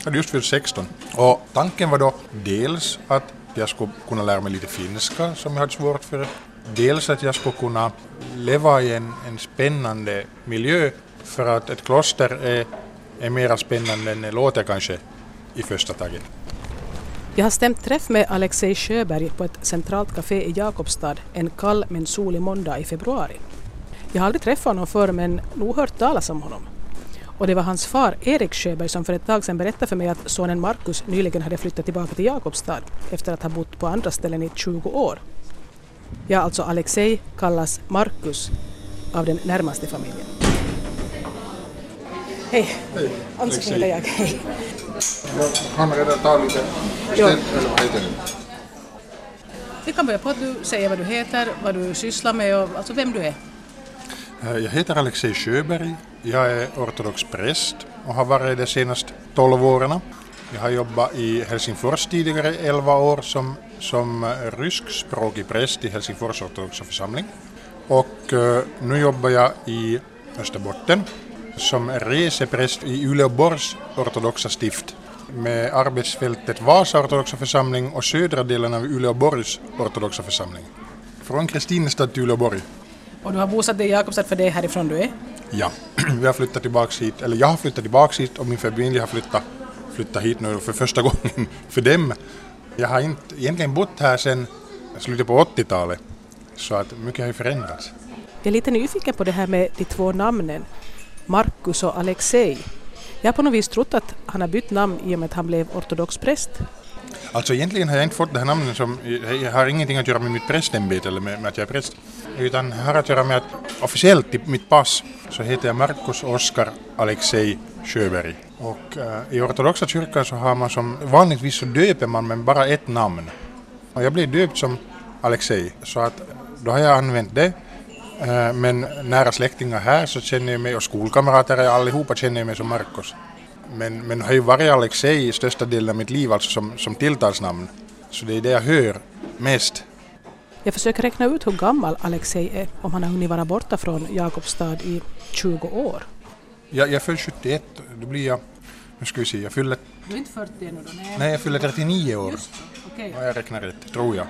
Jag hade just fyllt 16. Och tanken var då dels att jag skulle kunna lära mig lite finska som jag hade svårt för. Dels att jag skulle kunna leva i en, en spännande miljö för att ett kloster är, är mera spännande än det låter kanske i första taget. Jag har stämt träff med Alexej Sjöberg på ett centralt café i Jakobstad en kall men solig måndag i februari. Jag har aldrig träffat honom förr men nog hört talas om honom. Och det var hans far Erik Sjöberg som för ett tag sedan berättade för mig att sonen Markus nyligen hade flyttat tillbaka till Jakobstad efter att ha bott på andra ställen i 20 år. Ja, alltså Alexej kallas Markus av den närmaste familjen. Hej! Hej, Ann-Sofie heter jag. Hej! Han redan tagit lite Ja. eller vad heter det? Vi kan börja på att du säger vad du heter, vad du sysslar med och alltså vem du är. Eh, jag heter Alexej Sjöberg. Jag är ortodox präst och har varit det senaste 12 åren. Jag har jobbat i Helsingfors tidigare 11 år som, som eh, ryskspråkig präst i Helsingfors ortodoxa församling. Och eh, nu jobbar jag i Österbotten som resepräst i Uleåborgs ortodoxa stift med arbetsfältet Vasa ortodoxa församling och södra delen av Uleåborgs ortodoxa församling. Från Kristinestad till Uleåborg. Och du har bosatt dig i Jakobstad för det är härifrån du är? Ja, vi har flyttat tillbaks hit, eller jag har flyttat tillbaks hit och min familj har flyttat, flyttat hit nu för första gången för dem. Jag har inte egentligen bott här sedan slutet på 80-talet, så att mycket har ju förändrats. Jag är lite nyfiken på det här med de två namnen, Markus och Alexej. Jag har på något vis trott att han har bytt namn i och med att han blev ortodox präst. Alltså egentligen har jag inte fått det här namnet som, jag har ingenting att göra med mitt prästämbete eller med, med att jag är präst, utan har att göra med att officiellt i mitt pass så heter jag Markus Oskar Alexej Sjöberg. Och äh, i ortodoxa kyrkan så har man som, vanligtvis så döper man med bara ett namn. Och jag blev döpt som Alexej, så att då har jag använt det. Äh, men nära släktingar här så känner jag mig, och skolkamrater allihopa känner jag mig som Markus. Men, men har ju varit Alexej i största delen av mitt liv, alltså som, som tilltalsnamn. Så det är det jag hör mest. Jag försöker räkna ut hur gammal Alexej är, om han har hunnit vara borta från Jakobstad i 20 år. Jag, jag föll 71, då blir jag, nu ska vi se, jag fyller, Du är inte 40 ännu då? Nej. nej jag fyller 39 år. Okej. Ja, jag räknar rätt, tror jag.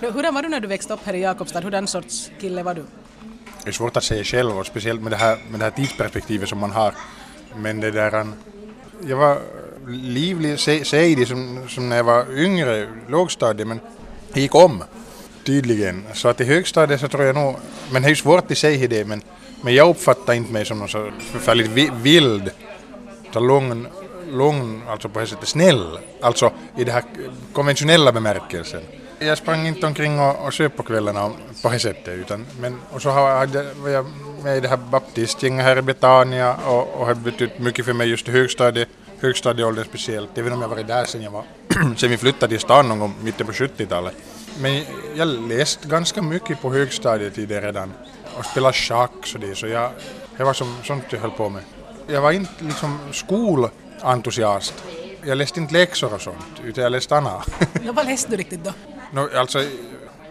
Hurdan var du när du växte upp här i Jakobstad? Hurdan sorts kille var du? Det är svårt att säga själv, och speciellt med det här, med det här tidsperspektivet som man har. Men det där, en- jag var livlig, se- sejdig som, som när jag var yngre, lågstadiet, men det gick om tydligen. Så att i högstadiet så tror jag nog, men det är ju svårt i sig det, men, men jag uppfattar inte mig som någon så förfärligt vi- vild, så lugn, lugn, alltså på det sättet snäll, alltså i den här konventionella bemärkelsen. Jag sprang inte omkring och, och söp på kvällarna på det sättet, utan, men, och så hade, var jag med i det här baptistgänget här i Betania och, och har betytt mycket för mig just i högstadiet, högstadieåldern speciellt, även om jag varit där sedan jag var, sen vi flyttade till stan någon gång mitten på 70-talet. Men jag läste ganska mycket på högstadiet i det redan och spelade schack så det, så jag, det var som, sånt jag höll på med. Jag var inte liksom skolentusiast. Jag läste inte läxor och sånt, utan jag läste annat. Ja, vad läste du riktigt då? no, alltså,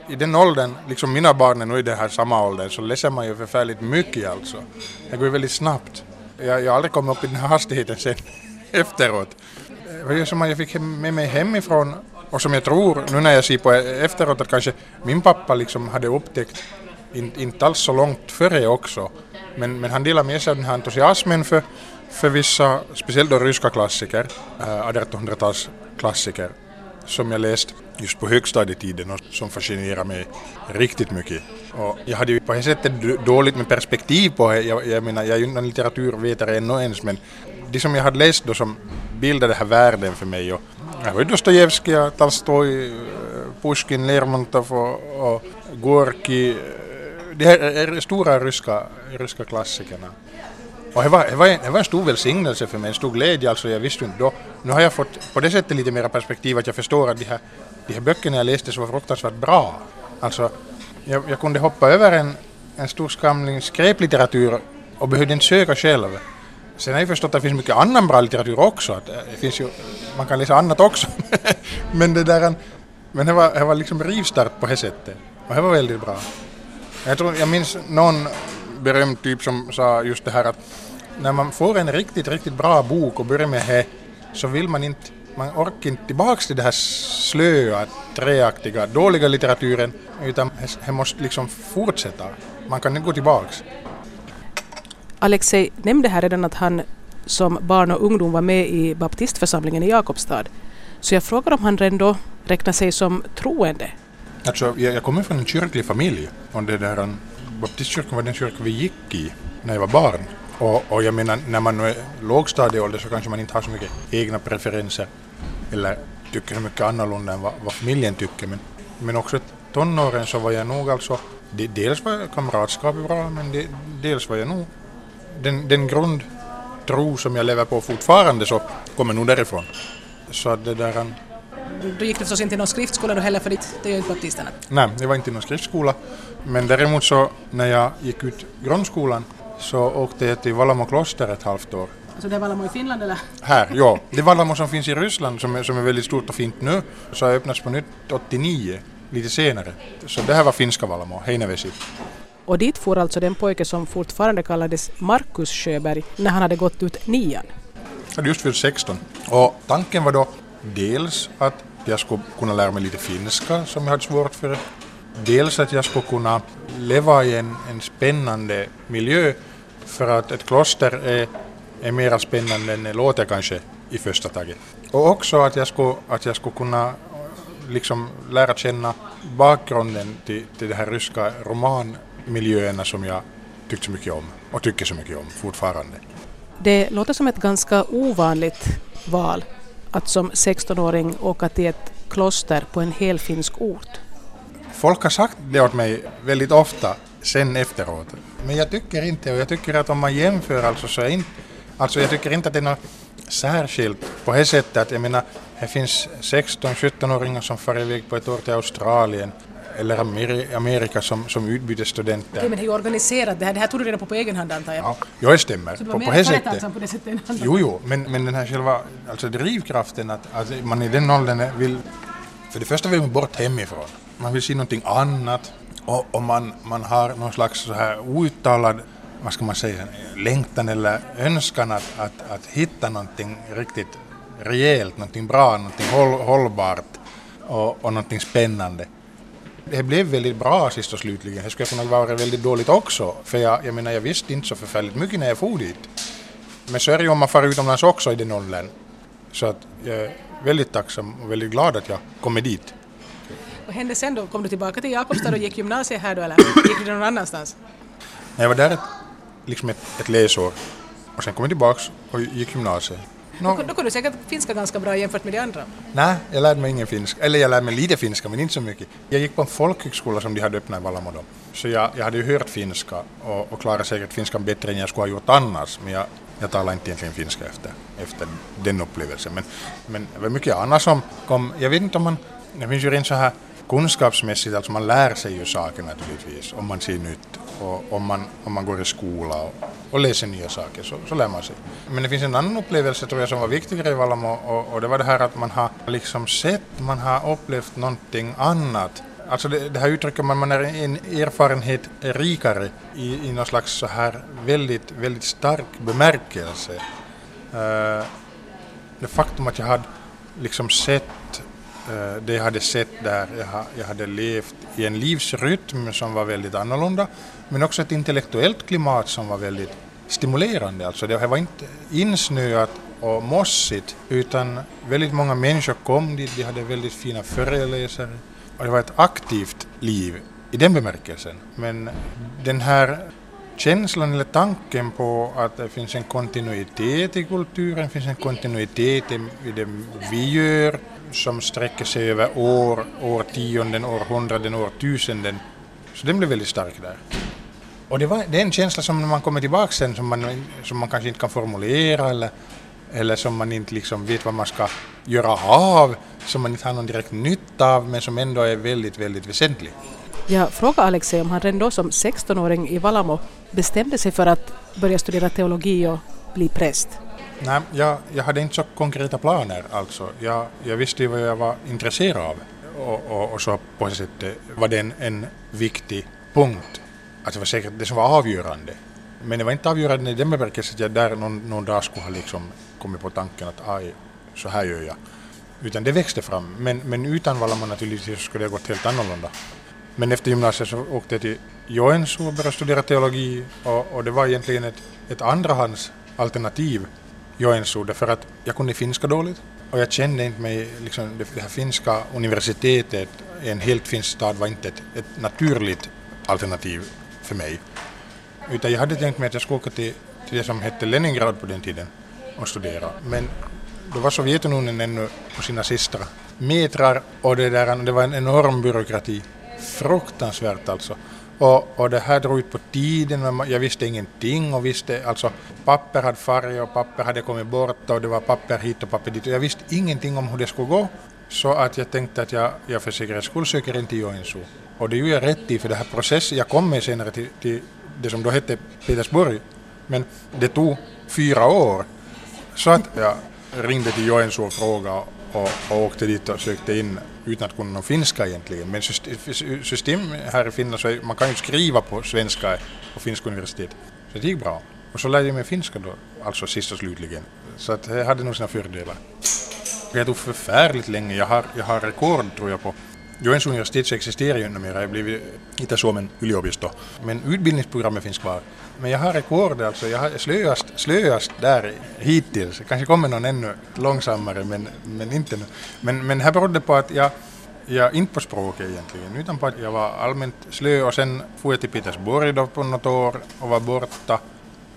i- den åldern, liksom mina barn är nu i den här samma åldern, så läser man ju förfärligt mycket alltså. Det går ju väldigt snabbt. Jag, jag har aldrig kommit upp i den här hastigheten sen efteråt. Det var ju som att jag fick med mig hemifrån och som jag tror, nu när jag ser på efteråt, att kanske min pappa liksom hade upptäckt, in, inte alls så långt före också, men, men han delade med sig av den här entusiasmen för, för vissa, speciellt då ryska klassiker, eh, äh, 1800-talsklassiker, som jag läst just på högstadietiden och som fascinerar mig riktigt mycket. Och jag hade ju på det sättet dåligt med perspektiv på det. Jag, jag menar, jag är ju inte en litteraturvetare ännu ens, men de som jag hade läst då som bildade den här världen för mig. Och, det var ju Dostojevskij, Tolstoj, eh, Pusjkin, Lermontov och, och Gorki. Eh, de här är stora ryska, ryska klassikerna. Och det var, det, var en, det var en stor välsignelse för mig, en stor glädje. Alltså jag visste inte då. Nu har jag fått på det sättet lite mer perspektiv att jag förstår att de här, de här böckerna jag läste så var fruktansvärt bra. Alltså, jag, jag kunde hoppa över en, en stor skamling skräplitteratur och behövde inte söka själv. Sen har jag förstått att det finns mycket annan bra litteratur också. Att eh, det finns ju, man kan läsa annat också. men det där, men det var, det var liksom rivstart på det sättet. Och det var väldigt bra. Jag, tror, jag minns någon berömd typ som sa just det här att när man får en riktigt, riktigt bra bok och börjar med det så vill man inte, man orkar inte tillbaks till det här slöa, träaktiga, dåliga litteraturen utan det måste liksom fortsätta. Man kan inte gå tillbaks. Alexei nämnde här redan att han som barn och ungdom var med i baptistförsamlingen i Jakobstad. Så jag frågar om han ändå räknar sig som troende. Alltså, jag, jag kommer från en kyrklig familj och det där, um, baptistkyrkan var den kyrka vi gick i när jag var barn. Och, och jag menar, när man är lågstadieålder så kanske man inte har så mycket egna preferenser eller tycker så mycket annorlunda än vad, vad familjen tycker. Men, men också tonåren så var jag nog alltså, dels var kamratskapet bra men de, dels var jag nog den, den grundtro som jag lever på fortfarande så kommer nog därifrån. Så det där... Du gick förstås inte i någon skriftskola då heller för ditt, det är ju inte baptisterna? Nej, jag var inte i någon skriftskola. Men däremot så när jag gick ut grundskolan så åkte jag till Valamo kloster ett halvt år. Så det är Valamo i Finland eller? Här, ja. Det Valamo som finns i Ryssland som är, som är väldigt stort och fint nu så har öppnats på nytt 89, lite senare. Så det här var finska Valamo, Heinävesi. Och dit for alltså den pojke som fortfarande kallades Markus Sjöberg när han hade gått ut nian. Jag hade just fyllt 16 och tanken var då dels att jag skulle kunna lära mig lite finska som jag hade svårt för. Dels att jag skulle kunna leva i en, en spännande miljö för att ett kloster är, är mer spännande än det låter kanske i första taget. Och också att jag skulle, att jag skulle kunna eh, liksom lära känna bakgrunden till, till den här ryska romanmiljöerna som jag tyckte så mycket om och tycker så mycket om fortfarande. Det låter som ett ganska ovanligt val att som 16-åring åka till ett kloster på en helfinsk ort. Folk har sagt det åt mig väldigt ofta sen efteråt. Men jag tycker inte, och jag tycker att om man jämför alltså så är inte, alltså jag tycker inte att det är något särskilt på det sättet att jag menar, det finns 16-17-åringar som far iväg på ett år till Australien eller Amerika som, som utbytesstudenter. Okej, men det är ju organiserat det här. Det här tog du redan på på egen hand antar jag? Ja, ja det stämmer. Så på, var på det sättet. på det sättet? Jo, jo, men, men den här själva alltså drivkraften att, att man i den åldern vill, för det första vill man bort hemifrån. Man vill se någonting annat och, och man, man har någon slags så här outtalad vad ska man säga, längtan eller önskan att, att, att hitta någonting riktigt rejält, någonting bra, någonting håll, hållbart och, och någonting spännande. Det blev väldigt bra sist och slutligen. Det skulle kunna vara väldigt dåligt också, för jag, jag menar jag visste inte så förfärligt mycket när jag for dit. Men så är det ju om man far utomlands också i den åldern. Så att jag är väldigt tacksam och väldigt glad att jag kommer dit. Vad hände sen då? Kom du tillbaka till Jakobstad och gick gymnasiet här då eller gick du någon annanstans? Jag var där ett, liksom ett, ett läsår och sen kom jag tillbaka och gick gymnasiet. Då, då kunde du säkert finska ganska bra jämfört med de andra. Nej, jag lärde mig ingen finska. Eller jag lärde mig lite finska, men inte så mycket. Jag gick på en folkhögskola som de hade öppnat i Vallamo då. Så jag, jag hade ju hört finska och, och klarade säkert finskan bättre än jag skulle ha gjort annars. Men jag, jag talar inte egentligen finska efter, efter den upplevelsen. Men, men det var mycket annat som kom. Jag vet inte om man... Det finns ju rent så här kunskapsmässigt, alltså man lär sig ju saker naturligtvis om man ser nytt och om man, om man går i skola och, och läser nya saker så, så lär man sig. Men det finns en annan upplevelse tror jag som var viktigare i Valamo och, och det var det här att man har liksom sett, man har upplevt någonting annat. Alltså det, det här uttrycker man, man är en erfarenhet rikare i, i någon slags så här väldigt, väldigt stark bemärkelse. Uh, det faktum att jag hade liksom sett Eh, det jag hade sett där, jag, hade levt i en livsrytm som var väldigt annorlunda men också ett intellektuellt klimat som var väldigt stimulerande. Alltså det var inte insnöat och mossigt utan väldigt många människor kom dit, de hade väldigt fina föreläsare och det var ett aktivt liv i den bemärkelsen. Men den här känslan eller tanken på att det finns en kontinuitet i kulturen, finns en kontinuitet i det vi gör som sträcker sig över år, årtionden, århundraden, årtusenden. Så den blev väldigt stark där. Och det, var, det är en känsla som när man kommer tillbaka sen som man, som man kanske inte kan formulera eller, eller som man inte liksom vet vad man ska göra av, som man inte har någon direkt nytta av men som ändå är väldigt, väldigt väsentlig. Jag frågade Alexei om han redan då som 16-åring i Valamo bestämde sig för att börja studera teologi och bli präst. Nej, jag, jag hade inte så konkreta planer alltså. Jag, jag visste ju vad jag var intresserad av och, och, och så på det sättet eh, var det en, en viktig punkt Alltså det var säkert det som var avgörande. Men det var inte avgörande i den bemärkelsen att jag där någon, någon dag skulle ha liksom kommit på tanken att aj, så här gör jag. Utan det växte fram. Men, men utan Valamo naturligtvis skulle det ha gått helt annorlunda. Men efter gymnasiet så åkte jag till Joensuu och började studera teologi och, och det var egentligen ett, ett andrahandsalternativ Joensuu därför att jag kunde finska dåligt och jag kände inte mig, liksom, det här finska universitetet i en helt finsk stad var inte ett, ett naturligt alternativ för mig. Utan jag hade tänkt mig att jag skulle åka till, till det som hette Leningrad på den tiden och studera. Men då var Sovjetunionen ännu på sina sista metrar och det, där, det var en enorm byråkrati. Fruktansvärt alltså. Och, och det här drog ut på tiden, men jag visste ingenting och visste, alltså papper hade färg och papper hade kommit bort och det var papper hit och papper dit och jag visste ingenting om hur det skulle gå. Så att jag tänkte att jag, jag för säkerhets skull söker in till Joensuu. Och det gjorde jag rätt i för det här processen, jag kom med senare till, till det som då hette Petersburg, men det tog fyra år. Så att jag ringde till Joensuu och frågade och, och åkte dit och sökte in utan att kunna någon finska egentligen. Men system här i Finland så är, man kan ju skriva på svenska på finska universitet. Så det gick bra. Och så lärde jag mig finska då, alltså sist och slutligen. Så att det hade nog sina fördelar. Det tog förfärligt länge. Jag har, jag har rekord tror jag på Joensuun universitet existerar ju inte mer, det har blivit Itä-Suomen yliopisto. Men utbildningsprogrammet finns kvar. Men jag har rekord alltså, jag har slöast, slöast där hittills. Kanske kommer någon ännu långsammare men, men inte nu. Men, men här berodde på att jag, jag inte på språket egentligen, utan på att jag var allmänt slö och sen for jag till Petersburg då på något år och var borta.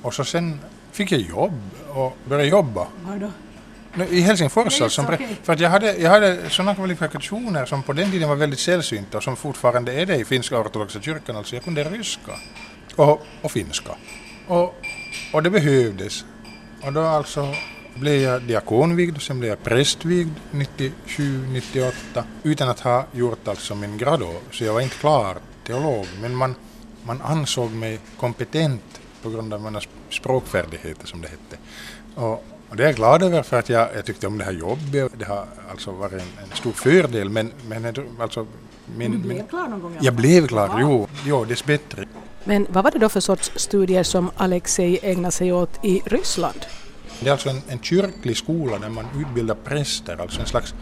Och så sen fick jag jobb och började jobba. Var då? I Helsingfors alltså. Okay. För att jag hade, jag hade sådana kvalifikationer som på den tiden var väldigt sällsynta och som fortfarande är det i finska ortodoxa kyrkan. Alltså jag kunde ryska och, och finska. Och, och det behövdes. Och då alltså blev jag diakonvigd och sen blev jag prästvigd 97-98 utan att ha gjort alltså min grado. Så jag var inte klar teolog men man, man ansåg mig kompetent på grund av mina språkfärdigheter som det hette. Och, och det är jag glad över för att jag, jag tyckte om det här jobbet. Det har alltså varit en, en stor fördel men, men alltså min, du blev min, klar någon gång? Jag blev klar, jo, jo dess bättre. Men vad var det då för sorts studier som Alexej ägnade sig åt i Ryssland? Det är alltså en, en kyrklig skola där man utbildar präster, alltså en slags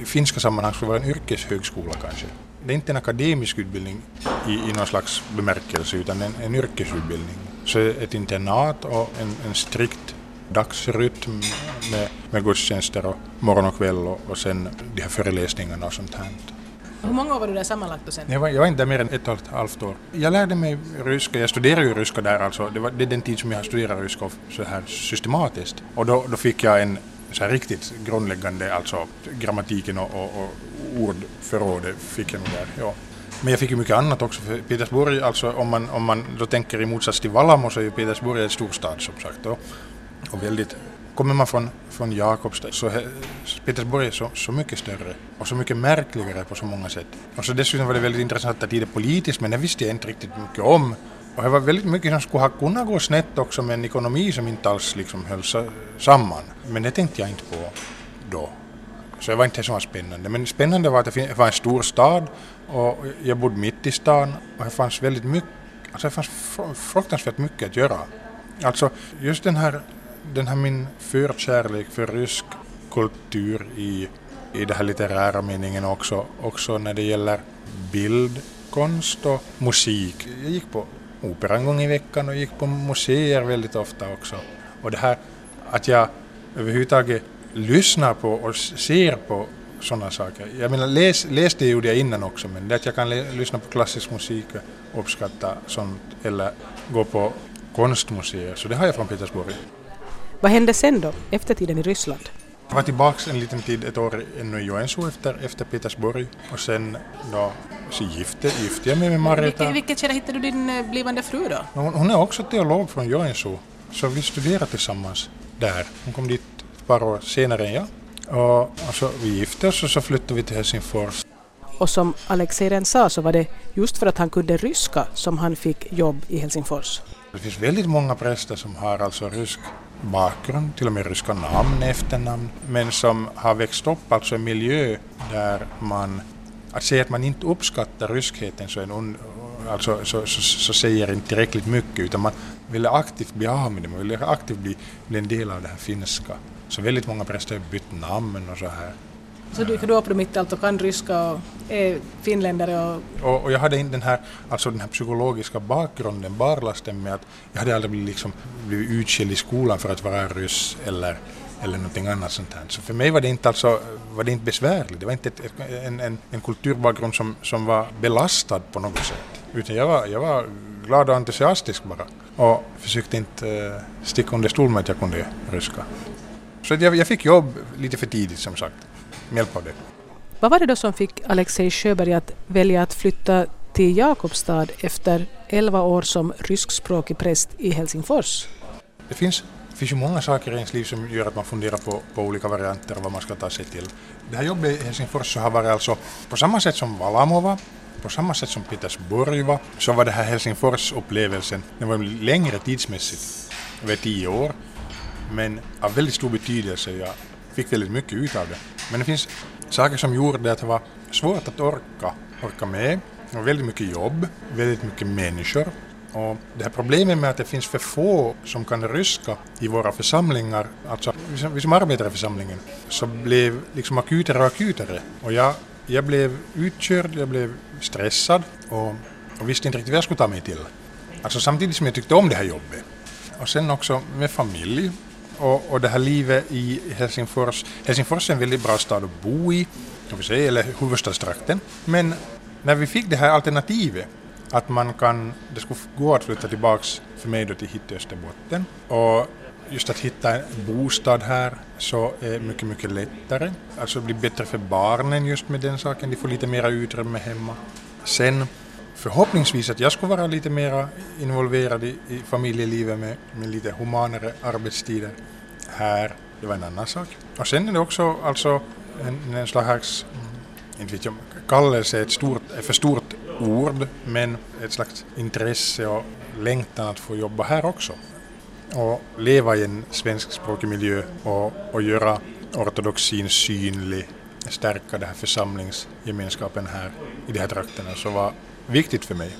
i finska sammanhang skulle vara en yrkeshögskola kanske. Det är inte en akademisk utbildning i, i någon slags bemärkelse utan en, en yrkesutbildning. Så ett internat och en, en strikt dagsrytm med, med gudstjänster och morgon och kväll och, och sen de här föreläsningarna och sånt här. Hur många år var du där sammanlagt då sen? Jag var, jag var inte där mer än ett och ett halvt år. Jag lärde mig ryska, jag studerade ju ryska där alltså, det, var, det är den tid som jag studerade ryska så här systematiskt. Och då, då fick jag en så här riktigt grundläggande, alltså grammatiken och, och, och ordförrådet fick jag nog där. Ja. Men jag fick ju mycket annat också, för Petersburg, alltså om man, om man då tänker i motsats till Vallamo så är ju Petersburg en storstad som sagt. Och, och väldigt, kommer man från, från Jakobstad så är Petersburg så, så mycket större och så mycket märkligare på så många sätt. Och så dessutom var det väldigt intressanta tider politiskt men det visste jag inte riktigt mycket om. Och det var väldigt mycket som skulle ha kunnat gå snett också med en ekonomi som inte alls liksom höll samman. Men det tänkte jag inte på då. Så det var inte så spännande. Men spännande var att det var en stor stad och jag bodde mitt i stan och det fanns väldigt mycket, alltså det fanns fruktansvärt mycket att göra. Alltså just den här den här min förkärlek för rysk kultur i, i den här litterära meningen också, också när det gäller bildkonst och musik. Jag gick på opera en gång i veckan och gick på museer väldigt ofta också. Och det här att jag överhuvudtaget lyssnar på och ser på sådana saker. Jag menar, läs, läs det gjorde jag innan också, men det att jag kan lyssna på klassisk musik och uppskatta sånt, eller gå på konstmuseer, så det har jag från Petersburg. Vad hände sen då, efter tiden i Ryssland? Jag var tillbaka en liten tid, ett år ännu i Joensuu efter, efter Petersburg och sen då så gifte, gifte jag mig med Marita. I vilket skede hittade du din eh, blivande fru då? Hon, hon är också teolog från Joensuu, så vi studerade tillsammans där. Hon kom dit ett par år senare än jag. Och, och så vi gifte oss och så flyttade vi till Helsingfors. Och som Alexej redan sa så var det just för att han kunde ryska som han fick jobb i Helsingfors. Det finns väldigt många präster som har alltså rysk bakgrund, till och med ryska namn, efternamn, men som har växt upp alltså i en miljö där man, att säga att man inte uppskattar ryskheten så, en, alltså, så, så, så säger inte tillräckligt mycket utan man vill aktivt bli av med det, man vill aktivt bli, bli en del av det här finska. Så väldigt många präster har bytt namn och så här. Så dyker du upp då mitt i allt och kan ryska och är finländare och... Och, och jag hade inte den här, alltså den här psykologiska bakgrunden, barlasten med att jag hade aldrig blivit, liksom, blivit utskild i skolan för att vara ryss eller, eller någonting annat sånt här. Så för mig var det inte, alltså, var det inte besvärligt, det var inte ett, en, en, en kulturbakgrund som, som var belastad på något sätt. Utan jag var, jag var glad och entusiastisk bara och försökte inte eh, sticka under stol med att jag kunde ryska. Så jag, jag fick jobb lite för tidigt som sagt med hjälp av det. Vad var det då som fick Alexej Sjöberg att välja att flytta till Jakobstad efter 11 år som ryskspråkig präst i Helsingfors? Det finns, det finns ju många saker i ens liv som gör att man funderar på, på olika varianter och vad man ska ta sig till. Det här jobbet i Helsingfors så har varit alltså på samma sätt som Valamova, på samma sätt som Petersburg var, så var det här Helsingfors-upplevelsen, den var längre tidsmässigt, över tio år, men av väldigt stor betydelse. Jag fick väldigt mycket ut av det. Men det finns saker som gjorde att det var svårt att orka, orka med. Det var väldigt mycket jobb, väldigt mycket människor. Och det här problemet med att det finns för få som kan ryska i våra församlingar, alltså vi som arbetar i församlingen, så blev liksom akutare och akutare. Och jag, jag blev utkörd, jag blev stressad och, och visste inte riktigt vad jag skulle ta mig till. Alltså samtidigt som jag tyckte om det här jobbet. Och sen också med familj och, och det här livet i Helsingfors. Helsingfors är en väldigt bra stad att bo i, kan vi säga, eller huvudstadstrakten. Men när vi fick det här alternativet att man kan, det skulle gå att flytta tillbaks för mig då till hit Österbotten och just att hitta en bostad här så är mycket, mycket lättare. Alltså det blir bättre för barnen just med den saken, de får lite mera utrymme hemma. Sen förhoppningsvis att jag skulle vara lite mer involverad i, i familjelivet med, med lite humanare arbetstider här. Det var en annan sak. Och sen är det också alltså en, en slags, mm, inte vet jag, kallelse är ett stort, är för stort ord, men ett slags intresse och längtan att få jobba här också. Och leva i en svenskspråkig miljö och, och göra ortodoxin synlig, stärka den här församlingsgemenskapen här i de här trakterna, så var viktigt för mig.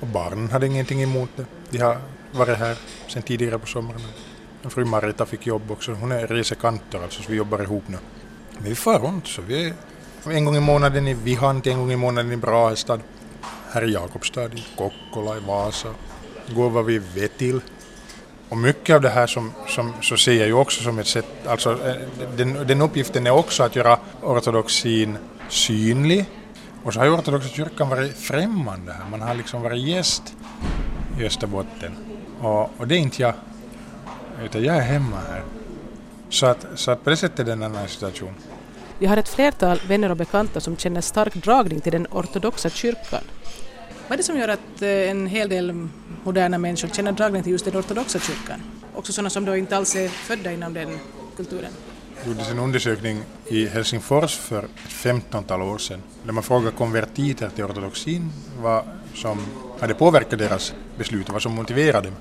Och barnen hade ingenting emot det. De har varit här sedan tidigare på sommaren. Min fru Marita fick jobb också. Hon är resekantor alltså, så vi jobbar ihop nu. Men vi far runt, så vi är en gång i månaden i Vihant, en gång i månaden i Brahestad. Här i Jakobstad, i Kokkola, i Vasa. Går vad vi vet till. Och mycket av det här som, som, så ser jag ju också som ett sätt, alltså eh, den, den uppgiften är också att göra ortodoxin synlig och så har ju ortodoxa kyrkan varit främmande här. Man har liksom varit gäst i Österbotten. Och, och det är inte jag, utan jag är hemma här. Så att, så att på det sättet är det en annan situation. Vi har ett flertal vänner och bekanta som känner stark dragning till den ortodoxa kyrkan. Vad är det som gör att eh, en hel del moderna människor känner dragning till just den ortodoxa kyrkan? Också sådana som då inte alls är födda inom den kulturen? Gjordes en undersökning i Helsingfors för ett femtontal år sedan där man frågade konvertiter till ortodoxin vad som hade påverkat deras beslut och vad som motiverade dem.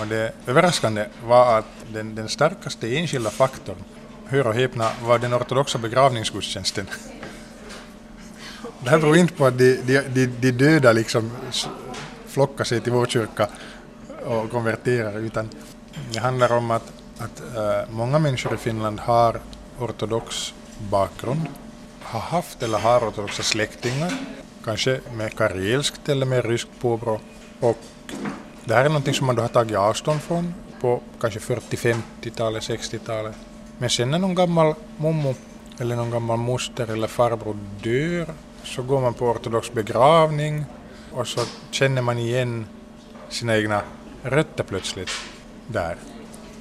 Och det överraskande var att den, den starkaste enskilda faktorn, hör och häpna, var den ortodoxa begravningsgudstjänsten. Det här beror inte på att de, de, de, de döda liksom flockar sig till vår kyrka och konverterar utan det handlar om att att uh, många människor i Finland har ortodox bakgrund, har haft eller har ortodoxa släktingar, kanske med karelskt eller med ryskt påbrå. Och det här är någonting som man då har tagit avstånd från på kanske 40-50-talet, 60-talet. Men sen när någon gammal mommo eller någon gammal moster eller farbror dör så går man på ortodox begravning och så känner man igen sina egna rötter plötsligt där.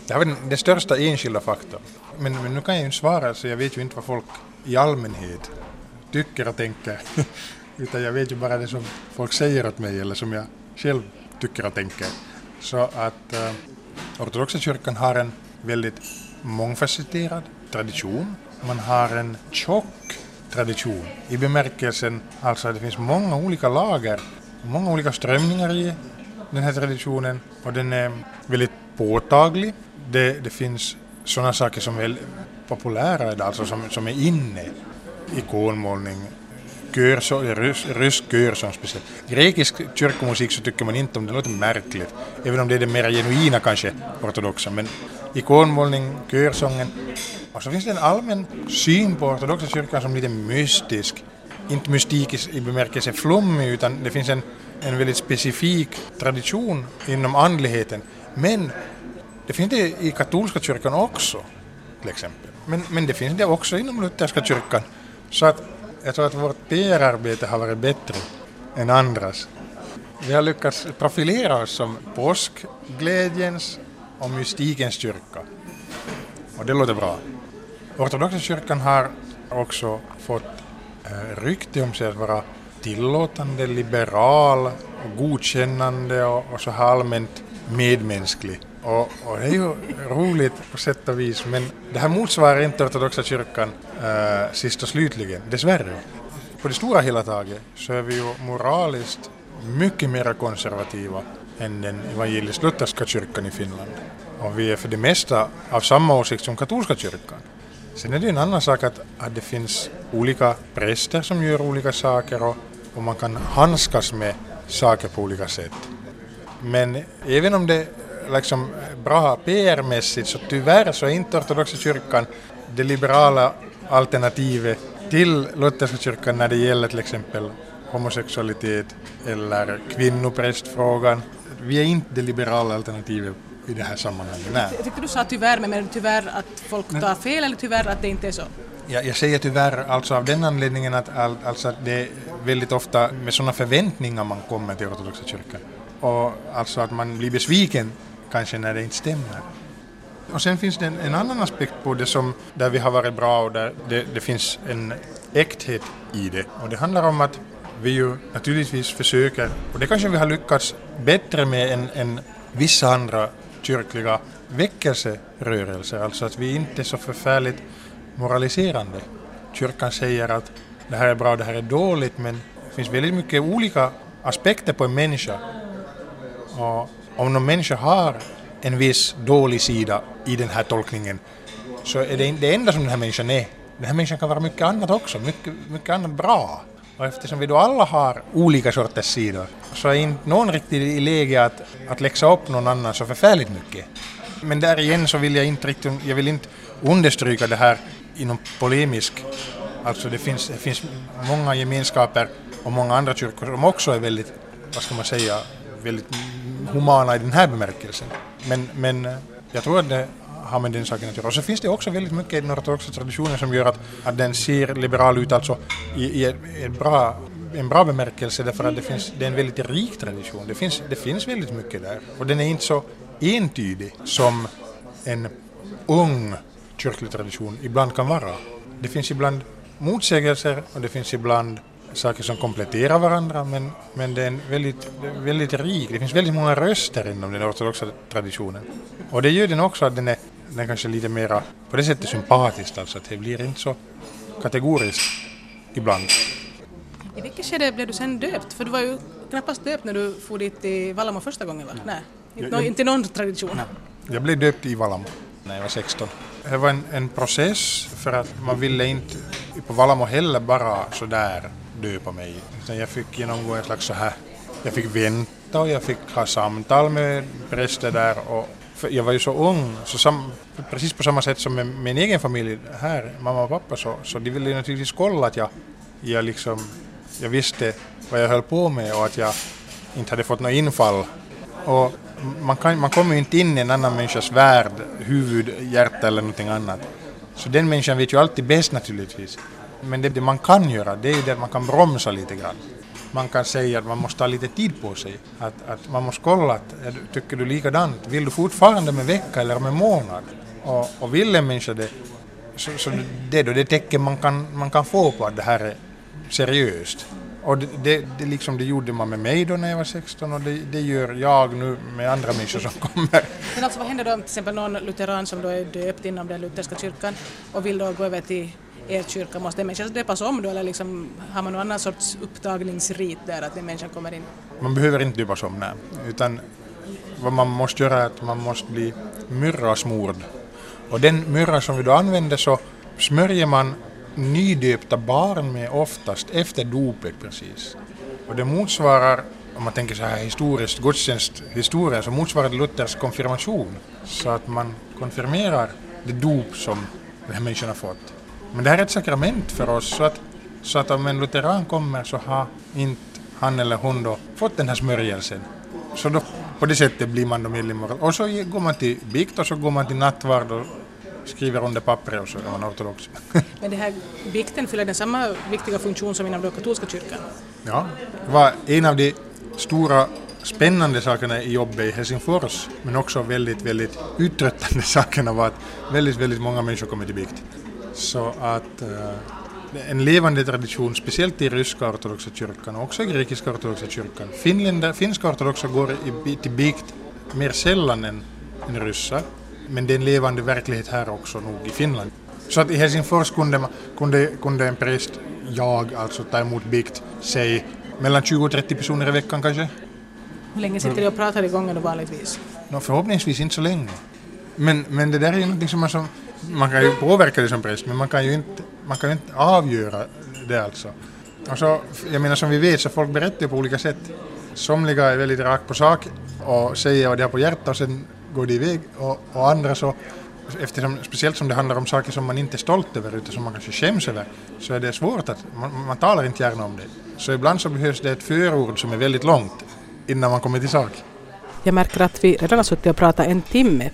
Det här var den, den största enskilda faktorn. Men, men nu kan jag ju inte svara så jag vet ju inte vad folk i allmänhet tycker och tänker. Utan jag vet ju bara det som folk säger åt mig eller som jag själv tycker och tänker. Så att äh, ortodoxa kyrkan har en väldigt mångfacetterad tradition. Man har en tjock tradition i bemärkelsen alltså att det finns många olika lager, många olika strömningar i den här traditionen och den är väldigt påtaglig det, det finns sådana saker som är populära, alltså som, som är inne. Ikonmålning, körsång, rysk, rysk körsång speciellt. Grekisk kyrkomusik så tycker man inte om, det låter märkligt. Även om det är det mera genuina kanske, ortodoxa. Men ikonmålning, körsången. Och så finns det en allmän syn på ortodoxa kyrkan som lite mystisk. Inte mystik i, i bemärkelse flummig, utan det finns en, en väldigt specifik tradition inom andligheten. Men det finns det i katolska kyrkan också, till exempel. Men, men det finns det också inom lutherska kyrkan. Så att jag tror att vårt PR-arbete har varit bättre än andras. Vi har lyckats profilera oss som påskglädjens och mystikens kyrka. Och det låter bra. Ortodoxa kyrkan har också fått eh, rykte om sig att vara tillåtande, liberal, godkännande och, och så här allmänt medmänsklig. Och, och, det är ju roligt på sätt och vis, men det här motsvarar inte ortodoxa kyrkan äh, sist och slutligen, dessvärre. På det stora hela taget så är vi ju moraliskt mycket mer konservativa än den evangelisk-lutherska kyrkan i Finland. Och vi är för det mesta av samma åsikt som katolska kyrkan. Sen är det en annan sak att, att det finns olika präster som gör olika saker och, och man kan handskas med saker på olika sätt. Men även om det liksom bra PR-mässigt så tyvärr så är inte ortodoxa kyrkan det liberala alternativet till lutherska kyrkan när det gäller till exempel homosexualitet eller kvinnoprästfrågan. Vi är inte det liberala alternativet i det här sammanhanget. Nej. Jag tyckte du sa tyvärr, men tyvärr att folk tar fel eller tyvärr att det inte är så? Jag, jag säger tyvärr alltså av den anledningen att, alltså att det är väldigt ofta med sådana förväntningar man kommer till ortodoxa kyrkan. Och alltså att man blir besviken kanske när det inte stämmer. Och sen finns det en, en, annan aspekt på det som där vi har varit bra och där det, det finns en äkthet i det. Och det handlar om att vi ju naturligtvis försöker, och det kanske vi har lyckats bättre med än, än vissa andra kyrkliga väckelserörelser, alltså att vi inte är så förfärligt moraliserande. Kyrkan säger att det här är bra, det här är dåligt, men det finns väldigt mycket olika aspekter på en människa. Och om någon människa har en viss dålig sida i den här tolkningen så är det det enda som den här människan är. Den här människan kan vara mycket annat också, mycket, mycket annat bra. Och eftersom vi då alla har olika sorters sidor så är inte någon riktigt i läge att, att läxa upp någon annan så förfärligt mycket. Men där igen så vill jag inte riktigt, jag vill inte understryka det här inom polemisk. Alltså det finns, det finns många gemenskaper och många andra kyrkor som också är väldigt, vad ska man säga, väldigt humana i den här bemärkelsen. Men, men eh, jag tror att det har med den saken att göra. Och så finns det också väldigt mycket i den ortodoxa traditionen som gör att, att den ser liberal ut alltså i, i ett bra, en bra bemärkelse därför att det, finns, det är en väldigt rik tradition. Det finns, det finns väldigt mycket där och den är inte så entydig som en ung kyrklig tradition ibland kan vara. Det finns ibland motsägelser och det finns ibland saker som kompletterar varandra men, men det är en väldigt, väldigt rik, det finns väldigt många röster inom den ortodoxa traditionen. Och det gör den också att den är den kanske lite mera på det sättet sympatisk, alltså att det blir inte så kategoriskt ibland. I vilket skede blev du sen döpt? För du var ju knappast döpt när du for dit till Vallamo första gången va? Nej, inte, jag, inte någon tradition. Nej. Jag blev döpt i Vallamo när jag var 16. Det var en, en process för att man ville inte på Valamo heller bara sådär döpa mig. Utan jag fick genomgå en slags så här, jag fick vänta och jag fick ha samtal med präster där och jag var ju så ung, så sam, precis på samma sätt som med min egen familj här, mamma och pappa, så, så de ville ju naturligtvis kolla att jag, jag, liksom, jag visste vad jag höll på med och att jag inte hade fått något infall. Och man, kan, man kommer ju inte in i en annan människas värld, huvud, hjärta eller någonting annat. Så den människan vet ju alltid bäst naturligtvis. Men det, det man kan göra, det är ju det att man kan bromsa lite grann. Man kan säga att man måste ha lite tid på sig. Att, att man måste kolla, att, tycker du likadant? Vill du fortfarande med vecka eller med månad? Och, och vill en människa det, så, så det är då det tecken man kan, man kan få på att det här är seriöst. Och det, det, det, liksom, det gjorde man med mig då när jag var 16 och det, det gör jag nu med andra människor som kommer. Men alltså vad händer då om till exempel någon lutheran som då är döpt inom den lutherska kyrkan och vill då gå över till er kyrka, måste en människa döpas om då eller liksom, har man någon annan sorts upptagningsrit där att den människan kommer in? Man behöver inte döpas om, nej. Utan vad man måste göra är att man måste bli myrrasmord. Och den myrra som vi då använder så smörjer man nydöpta barn med oftast efter dopet precis. Och det motsvarar, om man tänker så här historiskt, gudstjänsthistoria, så motsvarar det Luthers konfirmation. Så att man konfirmerar det dop som den här människan har fått. Men det här är ett sakrament för oss, så att, så att om en lutheran kommer så har inte han eller hon då fått den här smörjelsen. Så då, på det sättet blir man då medlem. Och så går man till bikt och så går man till nattvard och skriver under pappret och så är man ortodox. Men det här bikten fyller den samma viktiga funktion som inom den katolska kyrkan? Ja, det var en av de stora spännande sakerna i jobbet i Helsingfors, men också väldigt, väldigt uttröttande sakerna var att väldigt, väldigt många människor kommer till bikt. Så att uh, en levande tradition, speciellt i ryska ortodoxa kyrkan och också i grekiska ortodoxa kyrkan. Finländer, finska ortodoxa går i, till bikt mer sällan än, än ryssar, men det är en levande verklighet här också nog i Finland. Så att i Helsingfors kunde, man, kunde, kunde en präst, jag alltså, ta emot bikt, säg mellan 20 och 30 personer i veckan kanske. Hur länge sitter ni och pratar i gången då vanligtvis? No, förhoppningsvis inte så länge. Men, men det där är ju någonting som man, som, man kan ju påverka det som präst, men man kan ju inte, man kan ju inte avgöra det alltså. Och så, jag menar som vi vet så folk berättar på olika sätt. Somliga är väldigt rakt på sak och säger vad de har på hjärtat och sen går de iväg och, och andra så eftersom, speciellt som det handlar om saker som man inte är stolt över utan som man kanske skäms över, så är det svårt att, man, man talar inte gärna om det. Så ibland så behövs det ett förord som är väldigt långt innan man kommer till sak. Jag märker att vi redan har suttit och pratat en timme.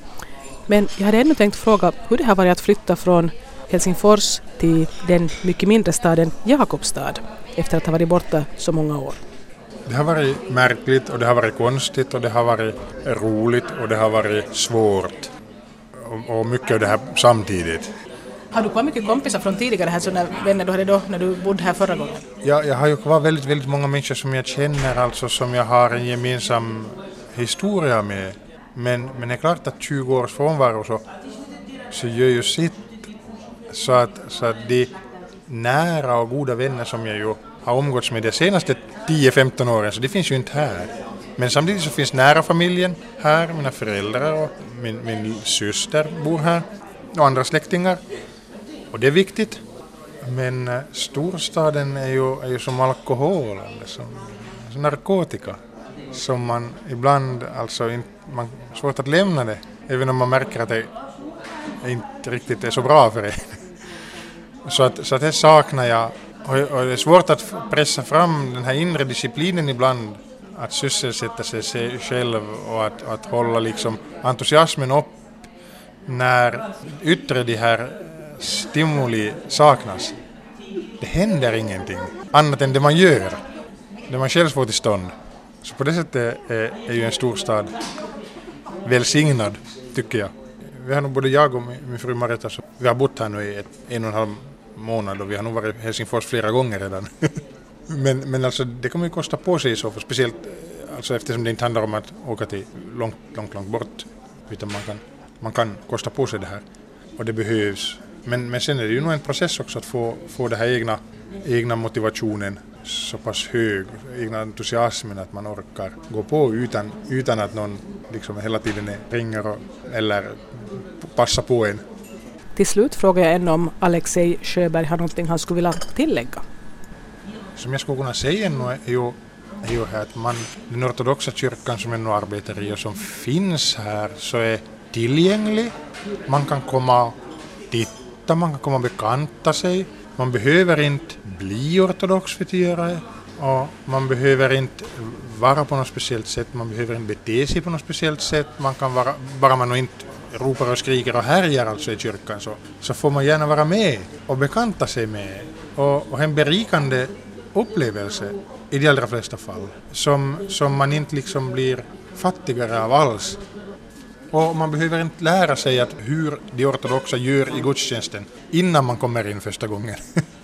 Men jag hade ännu tänkt fråga hur det har varit att flytta från Helsingfors till den mycket mindre staden Jakobstad efter att ha varit borta så många år. Det har varit märkligt och det har varit konstigt och det har varit roligt och det har varit svårt. Och, och mycket av det här samtidigt. Har du kvar mycket kompisar från tidigare här, sådana vänner du hade då när du bodde här förra gången? Ja, jag har ju kvar väldigt, väldigt många människor som jag känner, alltså som jag har en gemensam historia med. Men, men det är klart att 20 års frånvaro så, så gör ju sitt så att, så att de nära och goda vänner som jag ju har umgåtts med de senaste 10-15 åren, så det finns ju inte här. Men samtidigt så finns nära familjen här, mina föräldrar och min, min syster bor här och andra släktingar. Och det är viktigt. Men eh, storstaden är ju, är ju som alkohol, eller som, som narkotika, som man ibland alltså inte, man har svårt att lämna det, även om man märker att det inte riktigt är så bra för en. Så att, så att det saknar jag, och det är svårt att pressa fram den här inre disciplinen ibland, att sysselsätta sig själv och att, att hålla liksom entusiasmen upp när yttre de här stimuli saknas. Det händer ingenting annat än det man gör, det man själv får till stånd. Så på det sättet är, är ju en storstad välsignad, tycker jag. Vi har nog både jag och min fru Marita, så vi har bott här nu i ett, en och en halv månad och vi har nog varit i Helsingfors flera gånger redan. men, men alltså det kommer ju kosta på sig i så fall, speciellt eh, alltså eftersom det inte handlar om att åka till långt, långt, långt bort, utan man kan, man kan kosta på sig det här och det behövs. Men, men sen är det ju nog en process också att få, få den här egna, egna motivationen så pass hög, egna entusiasmen att man orkar gå på utan, utan att någon liksom hela tiden ringer och, eller passar på en. Till slut frågar jag ännu om Alexej Sjöberg har någonting han skulle vilja tillägga. Som jag skulle kunna säga ännu är ju, är ju att man, den ortodoxa kyrkan som jag arbetar i och som finns här så är tillgänglig. Man kan komma och titta, man kan komma och bekanta sig. Man behöver inte bli ortodox för att göra det. Och man behöver inte vara på något speciellt sätt, man behöver inte bete sig på något speciellt sätt. Man kan vara, bara man inte ropar och skriker och härjar alltså i kyrkan så, så får man gärna vara med och bekanta sig med. Och, och en berikande upplevelse i de allra flesta fall som, som man inte liksom blir fattigare av alls. Och man behöver inte lära sig att hur de ortodoxa gör i gudstjänsten innan man kommer in första gången.